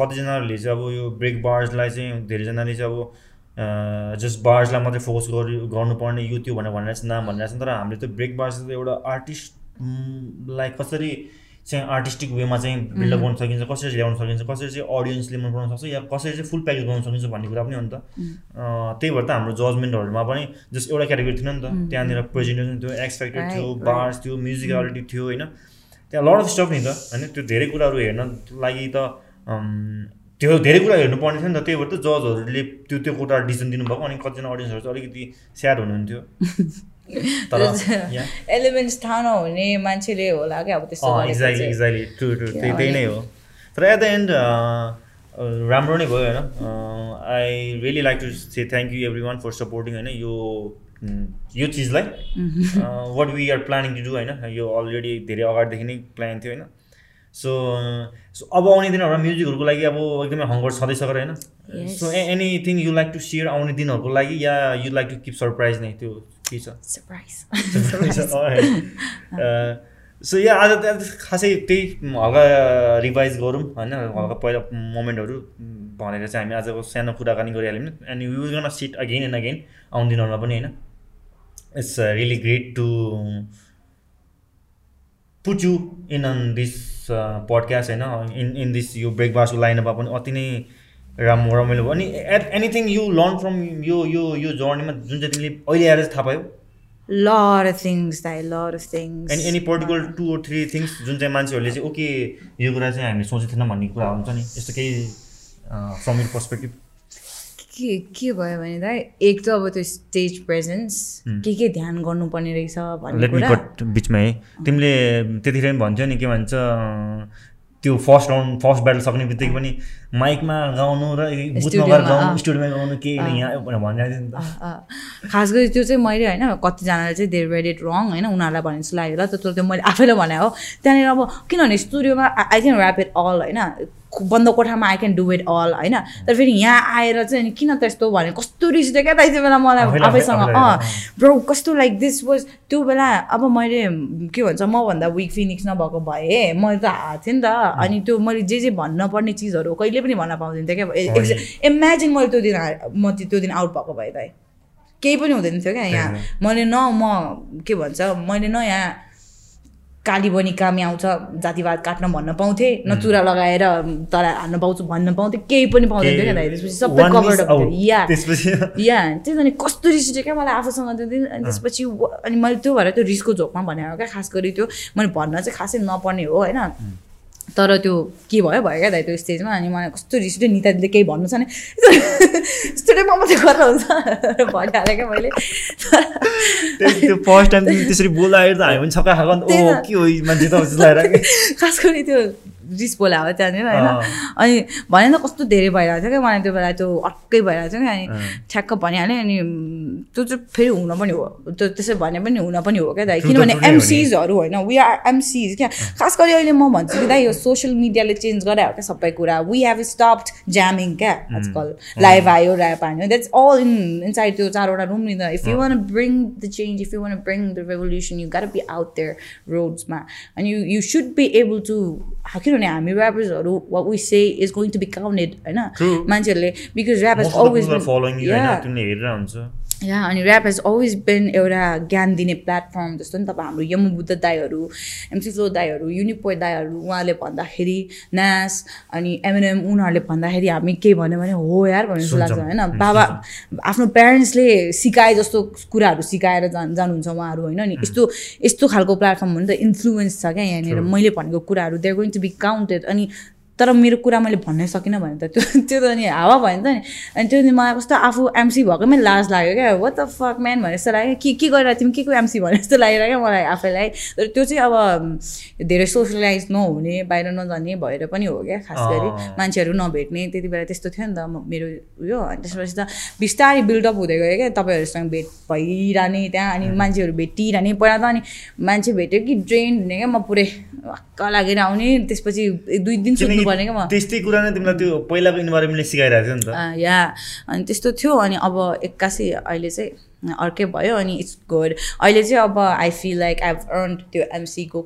कतिजनाले चाहिँ अब यो ब्रेक बार्सलाई चाहिँ धेरैजनाले चाहिँ अब जस्ट बार्सलाई मात्रै फोकस गरि गर्नुपर्ने यो त्यो भनेर भनेर चाहिँ नाम भनिरहेको छ तर हामीले त ब्रेक बार्स त एउटा आर्टिस्टलाई कसरी चाहिँ आर्टिस्टिक वेमा चाहिँ बिल्डअप गर्न सकिन्छ कसरी ल्याउन सकिन्छ कसरी चाहिँ अडियन्सले मन पराउन सक्छ या कसरी चाहिँ फुल प्याकेज गर्न सकिन्छ भन्ने कुरा पनि हो नि त। त्यही भएर त हाम्रो जजमेन्टहरूमा पनि जस्ट एउटा क्याटेगोरी थिएन नि त। त्यहाँनिर प्रेजेन्टेसन थियो एक्सपेक्टेड थियो बार्स थियो म्युजिकलिटी थियो होइन। त्यहाँ लड अफ स्टफ नि त होइन? त्यो धेरै कुराहरू हेर्न लागि त त्यो धेरै कुरा हेर्नुपर्ने थियो नि त त्यही भएर त जजहरूले त्यो त्यो कुरा डिसिजन दिनुभएको अनि कतिजना अडियन्सहरू चाहिँ अलिकति स्याड हुनुहुन्थ्यो। तर एलिमेन्ट्स थाहा नहुने मान्छेले होला क्या अब त्यस्तो एक्ज्याक्टली एक्ज्याक्टली ट्रु ट्रु त्यही त्यही नै हो। तर एट द एन्ड राम्रो नै भयो होइन? I really like to say thank you everyone for supporting होइन? यो यो चिजलाई what we are planning to do होइन? यो अलरेडी धेरै अगाडिदेखि नै प्लान थियो होइन? सो सो अब आउने दिनहरूमा म्युजिकहरूको लागि अब एकदमै हङ्गर छँदैछ सकेर होइन? So anything you like to share आउने दिनहरूको लागि या you like to keep surprise नै त्यो के छ? सो या आज खासै त्यही हल्का रिभाइज गरौँ होइन? हल्का पहिला मोमेन्टहरू भनेर चाहिँ हामी आजको सानो कुराकानी गरिहाल्यौँ। एन्ड यु गर्न सिट अगेन एन्ड अगेन आउने दिनहरूमा पनि होइन? It's uh, really great to put you in on this uh, podcast होइन इन इन दिस यो ब्रेकफास्टको लाइनमा पनि अति नै राम्रो रमाइलो भयो। अनि at anything you learn from यो यो यो जर्नीमा जुन चाहिँ तिमीले अहिले आएर चाहिँ थाहा पायो? Lot of things that lot of things particular to or three things जुन चाहिँ मान्छेहरूले चाहिँ ओके यो कुरा चाहिँ हामीले सोचेको थिएन भन्ने कुरा हुन्छ नि? यस्तो केही फ्रम यर पर्सपेक्टिभ के के भयो भने त एक त अब त्यो स्टेज प्रेजेन्स के के ध्यान गर्नुपर्ने रहेछ भन्ने कुरा। बिचमा है। तिमीले त्यतिखेर पनि भन्थ्यौ नि के भन्छ त्यो फर्स्ट राउन्ड फर्स्ट ब्याटल सक्ने बित्तिकै पनि माइकमा गाउनु र बुथमा गाउनु स्टुडियोमा गाउनु केही यहाँ भनिरहेको थियो नि त। खास गरी त्यो चाहिँ मैले होइन कतिजनाले चाहिँ देयर रेड इट रङ होइन उनीहरूलाई भने जस्तो लाग्यो होला। तर त्यो मैले आफैलाई भने हो। त्यहाँनिर अब किनभने स्टुडियोमा I can rap it all होइन। बन्द कोठामा I can do it all होइन। तर फेरि यहाँ आएर चाहिँ अनि किन त्यस्तो भने कस्तो रिस उठ्यो क्या त त्यो बेला मलाई आफैसँग। अँ। ब्रो कस्तो लाइक दिस वाज त्यो बेला अब मैले के भन्छ मभन्दा विक फिनिक्स नभएको भए मैले त हाएको थिएँ नि त। अनि त्यो मैले जे जे भन्न पर्ने चिजहरू कहिले पनि भन्न पाउँदैन थिएँ क्या। इमेजिन मैले त्यो दिन म त्यो दिन आउट भएको भए त केही पनि हुँदैन थियो क्या यहाँ। मैले न म के भन्छ मैले न यहाँ काली बनी कामी आउँछ जातिवाद काट्न भन्न पाउँथेँ न चुरा लगाएर तर हान्न पाउँछु भन्न पाउँथेँ केही पनि पाउँदैन थियो क्या त्यसपछि सबै कभर्ड या। या। त्यही त अनि कस्तो रिस उठ्यो क्या मलाई आफूसँग त्यो दिन। अनि त्यसपछि अनि मैले त्यो भएर त्यो रिसको झोकमा भनेको क्या खास गरी त्यो। मैले भन्न चाहिँ खासै नपर्ने हो होइन? तर त्यो के भयो भयो क्या दाइ त्यो स्टेजमा? अनि मलाई कस्तो रिस उठ्यो निता दिदीले केही भन्नु छ नि? स्टुडेन्टमा मात्रै गरेर हुन्छ भनिहालेँ क्या मैले। त्यो फर्स्ट टाइम त्यसरी बोलाएर त हामी पनि छक्का खाएको के हो मान्छे त खास गरी त्यो रिस बोलाएको त्यहाँनिर होइन? अनि भने त कस्तो धेरै भइरहेको थियो क्या मलाई त्यो बेला त्यो अर्कै भइरहेको थियो क्या अनि ठ्याक्क भनिहालेँ अनि त्यो चाहिँ फेरि हुन पनि हो। त्यो त्यसै भने पनि हुन पनि हो क्या दाइ। किनभने एमसिजहरू होइन वी आर एमसिज क्या। खास गरी अहिले म भन्छु कि दाइ यो सोसियल मिडियाले चेन्ज गरायो क्या सबै कुरा। वी हेभ स्टप्ड ज्यामिङ क्या आजकल। लाइभ आयो ऱ्याप आयो। द्याट्स अल इन इनसाइड त्यो चारवटा रुम नि त। If you want bring the change if you want bring the revolution you got be out there रोड्समा अनि you you should be able to किनभने हामी ऱ्यापर्सहरू what we say is going to be counted होइन? मान्छेहरूले because rap is always yeah अनि rap has always been एउटा ज्ञान दिने platform जस्तो नि तपाईँ हाम्रो यमु बुद्ध दाईहरू एमसी फ्लो दाईहरू युनिपोइ दाईहरू उहाँले भन्दाखेरि न्यास अनि एमएनएम उनीहरूले भन्दाखेरि हामी के भन्यो भने हो यार भन्ने जस्तो लाग्छ होइन? बाबा आफ्नो प्यारेन्ट्सले सिकाए जस्तो कुराहरू सिकाएर जान जानुहुन्छ उहाँहरू होइन? नि यस्तो यस्तो खालको प्लेटफर्म हो नि त इन्फ्लुएन्स छ क्या यहाँनिर। मैले भनेको कुराहरू they're going to be counted अनि तर मेरो कुरा मैले भन्नै सकिनँ भने त त्यो त्यो त अनि हावा भयो नि त नि। अनि त्यो दिन मलाई कस्तो आफू एमसी भएकोमै लाज लाग्यो क्या। वाट त फक म्यान भने जस्तो लाग्यो। के के गरेर तिमी? के को एमसी भने जस्तो लागेर क्या मलाई आफैलाई। तर त्यो चाहिँ अब धेरै सोसलाइज नहुने बाहिर नजाने भएर पनि हो क्या खास गरी। मान्छेहरू नभेट्ने त्यति बेला त्यस्तो थियो नि त मेरो उयो। अनि त्यसपछि त बिस्तारै बिल्डअप हुँदै गयो क्या तपाईँहरूसँग भेट भइरहने त्यहाँ अनि मान्छेहरू भेटिरहने पहिला त अनि मान्छे भेट्यो कि ड्रेन हुने क्या म पुरै हक्क लागेर आउने। त्यसपछि दुई दिन सुत्नु क्या म। त्यस्तै कुरा नै तिमीलाई त्यो पहिलाको इन्भाइरोमेन्टले सिकाइरहेको थियो नि त। या। अनि त्यस्तो थियो अनि अब एक्कासी अहिले चाहिँ अर्कै भयो अनि इट्स गुड अहिले चाहिँ अब I feel like I have earn त्यो एमसीको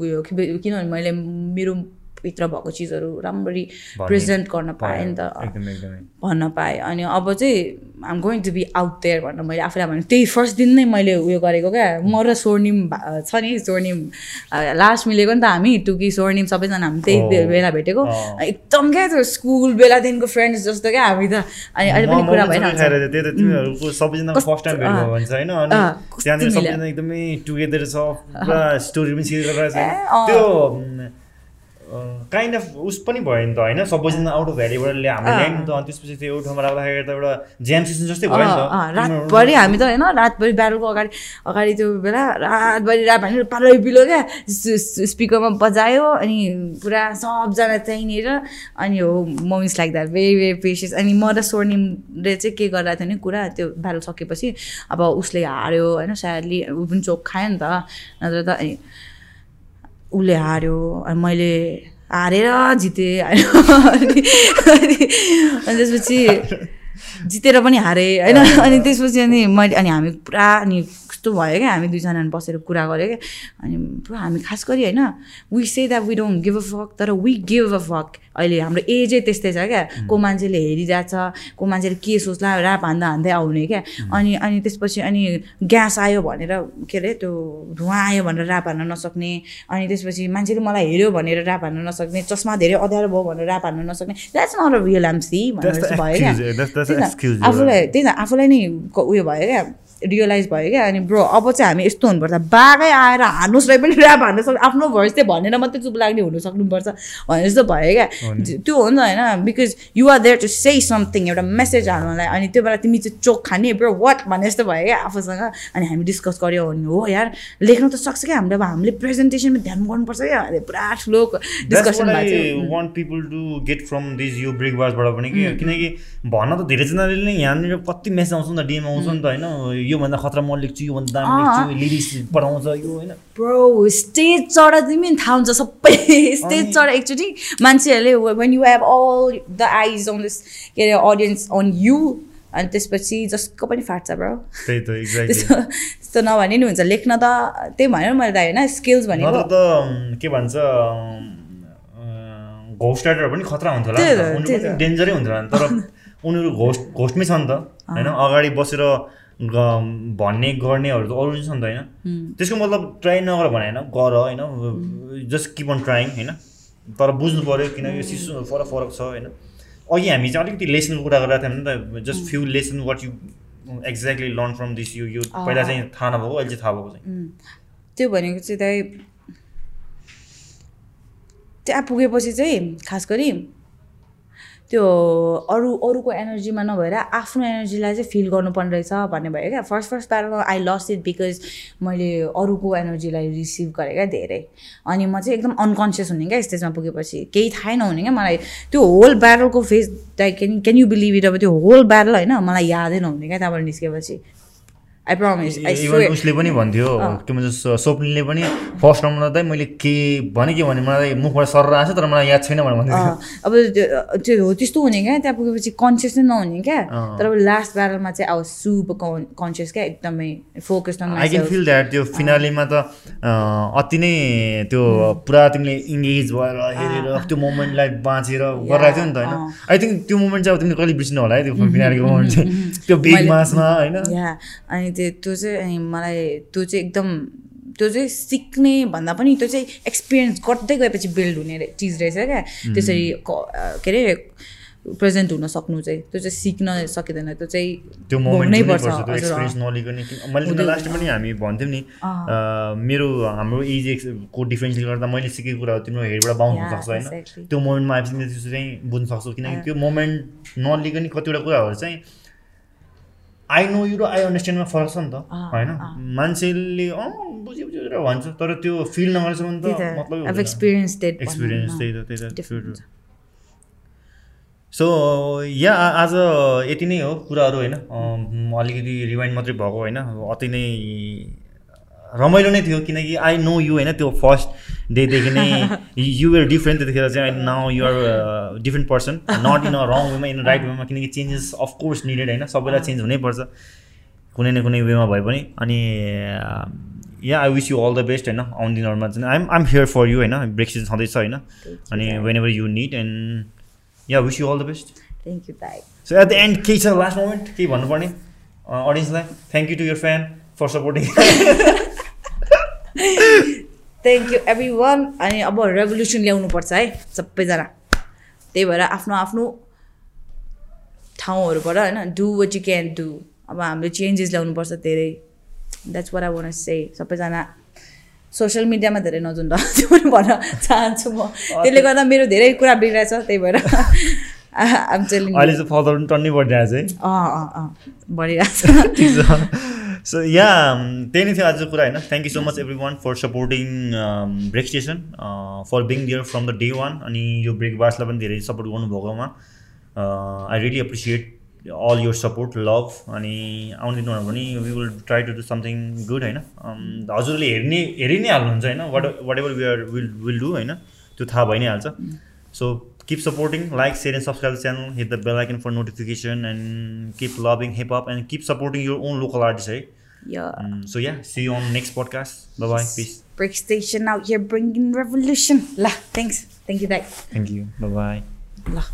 उयो किनभने मैले मेरो भित्र भएको चिजहरू राम्ररी प्रेजेन्ट गर्न पाएँ नि त। भन्न पाएँ। अनि अब चाहिँ I'm going to be out there भनेर मैले आफूलाई भने त्यही फर्स्ट दिन नै मैले उयो गरेको क्या। म र स्वर्णिम छ नि स्वर्णिम लास्ट मिलेको नि त हामी टुकी स्वर्णिम सबैजना हामी त्यही बेला भेटेको। एकदम क्या त्यो स्कुल बेलादेखिको फ्रेन्ड्स जस्तो क्या हामी त। अनि अहिले पनि कुरा भइरहन्छ। एकदमै टुगेदर छ पुरा स्टोरी पनि त्यो काइन्ड अफ उस पनि भयो नि त होइन? सबैजना आउट अफ भ्यालीबाट हामीले ल्यायौँ नि त अनि त्यसपछि त्यो ठाउँमा राख्दाखेरि त एउटा ज्याम सेसन जस्तै भयो नि त। रातभरि हामी त होइन रातभरि ब्यारलको अगाडि अगाडि त्यो बेला रातभरि रात भने पालो पिलो क्या। स्पिकरमा बजायो अनि पुरा सबजना त्यहीँनिर अनि हो moms like that very very पेसियस अनि म र स्वर्णिमले चाहिँ के गरिरहेको थियो नि कुरा त्यो ब्यारल सकेपछि अब उसले हार्यो होइन सायदले ऊ पनि चोक खायो नि त। नत्र त अनि उसले हार्यो मैले हारेर जितेँ अनि त्यसपछि जितेर पनि हारेँ होइन। अनि त्यसपछि अनि मैले अनि हामी पुरा अनि कस्तो भयो क्या हामी दुईजना बसेर कुरा गऱ्यो क्या। अनि पुरा हामी खास गरी होइन we say that we don't give a fuck तर वी गिभ अ फक अहिले हाम्रो एजै त्यस्तै छ क्या। को मान्छेले हेरिरहेछ को मान्छेले के सोच्ला राप हान्दा हान्दै आउने क्या। अनि अनि त्यसपछि अनि ग्यास आयो भनेर के अरे त्यो धुवा आयो भनेर राप हान्न नसक्ने। अनि त्यसपछि मान्छेले मलाई हेऱ्यो भनेर राप हान्न नसक्ने। चस्मा धेरै अँध्यारो भयो भनेर राप हान्न नसक्ने। That's not a real MC भनेर भयो क्या। आफूलाई त्यही त आफूलाई नै उयो भयो क्या। रियलाइज भयो क्या? अनि ब्रो अब चाहिँ हामी यस्तो हुनुपर्छ। बाघै आएर हार्नुहोस् र पनि ऱ्याप हान्न सक्छ आफ्नो भोइस चाहिँ भनेर मात्रै चुप लाग्ने हुनु सक्नुपर्छ। भने जस्तो भयो क्या। त्यो हो नि। त होइन। Because you are there to say something एउटा मेसेज हाल्नुलाई अनि त्यो बेला तिमी चाहिँ चोक खाने ब्रो वाट भने जस्तो भयो क्या आफूसँग। अनि हामी डिस्कस गऱ्यो भने हो यार लेख्नु त सक्छ क्या हामीले। अब हामीले प्रेजेन्टेसनमा ध्यान गर्नुपर्छ क्या। पुरा ठुलो डिस्कसन किनकि भन्न त धेरैजनाले नै यहाँनिर कति मेसेज आउँछ नि त डिएम आउँछ नि त होइन। योभन्दा खतरा म लेख्छु योभन्दा दामी लेख्छु लिरिक्स पढाउँछ यो होइन। ब्रो स्टेज चढ तिमी पनि थाहा हुन्छ सबै। स्टेज चढ एकचोटि मान्छेहरूले when you have all the eyes on this के अरे अडियन्स अन यु अनि त्यसपछि जसको पनि फाट्छ ब्रो त्यही त एक्ज्याक्टली त्यस्तो त्यस्तो नभने नि हुन्छ। लेख्न त त्यही भनेर मैले त होइन स्किल्स भनेको। त के भन्छ घोस्ट राइटर पनि खतरा हुन्थ्यो होला। डेन्जरै हुन्थ्यो होला। तर उनीहरू घोस्ट घोस्टमै छ नि त होइन? अगाडि बसेर भन्ने गर्नेहरू त अरू छ नि त होइन? त्यसको मतलब ट्राई नगर भने होइन गर होइन जस्ट किप अन ट्राइङ होइन। तर बुझ्नु पऱ्यो किनकि सिस्टमहरू फरक फरक छ होइन। अघि हामी चाहिँ अलिकति लेसनको कुरा गरिरहेको थियौँ नि त just few lesson what you exactly learn from this यो यो पहिला चाहिँ थाहा नभएको अहिले चाहिँ थाहा भएको चाहिँ। त्यो भनेको चाहिँ दाइ त्यहाँ पुगेपछि चाहिँ खास गरी त्यो अरू अरूको एनर्जीमा नभएर आफ्नो एनर्जीलाई चाहिँ फिल गर्नुपर्ने रहेछ भन्ने भयो क्या। फर्स्ट फर्स्ट प्यारमा आई लस इट बिकज मैले अरूको एनर्जीलाई रिसिभ गरेँ क्या धेरै। अनि म चाहिँ एकदम अनकन्सियस हुने क्या स्टेजमा पुगेपछि। केही थाहै नहुने क्या मलाई। त्यो whole ब्यारलको face like can can you believe it अब त्यो होल ब्यारल होइन मलाई यादै नहुने क्या त्यहाँबाट निस्केपछि। आई प्रमिस आई इभन उसले पनि भन्थ्यो के भन्छ स- स्वप्निलले पनि फर्स्ट राउन्डमा चाहिँ मैले के भने के भने मलाई मुखबाट सर आएको छ तर मलाई याद छैन भनेर भन्दै थियो अँ, अब त्यो हो त्यस्तो हुने क्या त्यहाँ पुगेपछि कन्सियस नै नहुने क्या। तर अब लास्ट ब्यारलमा चाहिँ अब सुप कन्सियस क्या एकदमै focus I can feel that त्यो फिनालेमा त अति नै त्यो पुरा तिमीले इङ्गेज भएर हेरेर त्यो मोमेन्टलाई बाँचेर गरिरहेको थियो नि त होइन? आई थिङ्क त्यो मोमेन्ट चाहिँ अब तिमीले कहिले बिर्सिनु होला है त्यो फिनालेको मोमेन्ट चाहिँ त्यो बिग मासमा होइन? अनि त्यो त्यो चाहिँ अनि मलाई त्यो चाहिँ एकदम त्यो चाहिँ सिक्ने भन्दा पनि त्यो चाहिँ एक्सपिरियन्स गर्दै गएपछि बिल्ड हुने चिज रहेछ क्या। त्यसरी क- अरे प्रेजेन्ट हुन सक्नु चाहिँ त्यो चाहिँ सिक्न सकिँदैन त्यो चाहिँ त्यो मोमेन्ट पर्छ मैले लास्ट पनि हामी भन्थ्यौँ नि मेरो हाम्रो एज को डिफ्रेन्सले गर्दा मैले सिकेको कुराहरू तिम्रो हेडबाट बााउन्स हुनसक्छ होइन. त्यो मोमेन्टमा आएपछि चाहिँ बुझ्न सक्छौ किनकि त्यो मोमेन्ट नलिकन कतिवटा कुराहरू चाहिँ आई नो यु र आई अन्डरस्ट्यान्डमा फरक छ नि त होइन। मान्छेले अँ बुझ्यो बुझ्यो भनेर भन्छ तर त्यो फिल नगरेसम्म त मतलब एक्सपिरियन्स एक्सपिरियन्स त्यही त त्यही त. सो या आज यति नै हो कुराहरू होइन अलिकति रिवाइन्ड मात्रै भएको होइन अति नै रमाइलो नै थियो किनकि आई नो यु होइन? त्यो फर्स्ट डेदेखि नै युआर डिफ्रेन्ट त्यतिखेर चाहिँ now you're different person not in a wrong वेमा इन राइट वेमा किनकि चेन्जेस अफकोर्स निडेड होइन? सबैलाई चेन्ज हुनैपर्छ कुनै न कुनै वेमा भए पनि। अनि yeah I wish you all the best होइन? आउने दिनहरूमा चाहिँ। I'm I'm here for you होइन? ब्रेक सिजन छँदैछ होइन? अनि whenever you need and yeah wish you all the best thank you दाई सो एट द एन्ड केही छ लास्ट मोमेन्ट केही भन्नुपर्ने अडियन्सलाई thank you to your fan for supporting thank you everyone अनि अब रेभोल्युसन ल्याउनुपर्छ है सबैजना। त्यही भएर आफ्नो आफ्नो ठाउँहरूबाट होइन do what you can do अब हामीले चेन्जेस ल्याउनुपर्छ धेरै। That's what I want say सबैजना सोसियल मिडियामा धेरै नजुन ल त्यो पनि भन्न चाहन्छु म। त्यसले गर्दा मेरो धेरै कुरा बिग्रिरहेछ त्यही भएर। अहिले चाहिँ पनि टन्नै बढिरहेको छ है। अँ अँ अँ। बढिरहेछ। ठिक छ। सो या त्यही नै थियो आजको कुरा होइन thank you so much everyone for supporting break station for being there from the day one अनि यो ब्रेकबासलाई पनि धेरै सपोर्ट गर्नुभएकोमा I really appreciate all your support love अनि आउने दिनहरू पनि we will try to do something good होइन हजुरले हेर्ने हेरि नै हाल्नुहुन्छ होइन what whatever we are will will do होइन त्यो थाहा भइ नै हाल्छ so keep supporting like share and subscribe the channel. Hit the bell icon for notification and keep loving hip hop and keep supporting your own local artists right? Yeah. Um, so yeah. See you on next podcast. Bye bye peace. Break station out here bringing revolution. Lah thanks. Thank you guys thank you. Bye bye lah